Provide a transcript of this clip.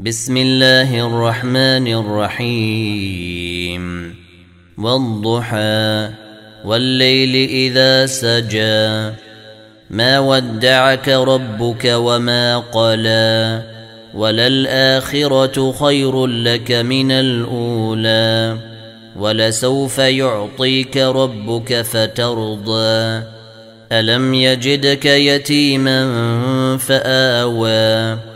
بسم الله الرحمن الرحيم. والضحى والليل إذا سجى. ما ودعك ربك وما قلى. وللآخرة خير لك من الأولى. ولسوف يعطيك ربك فترضى. ألم يجدك يتيما فآوى.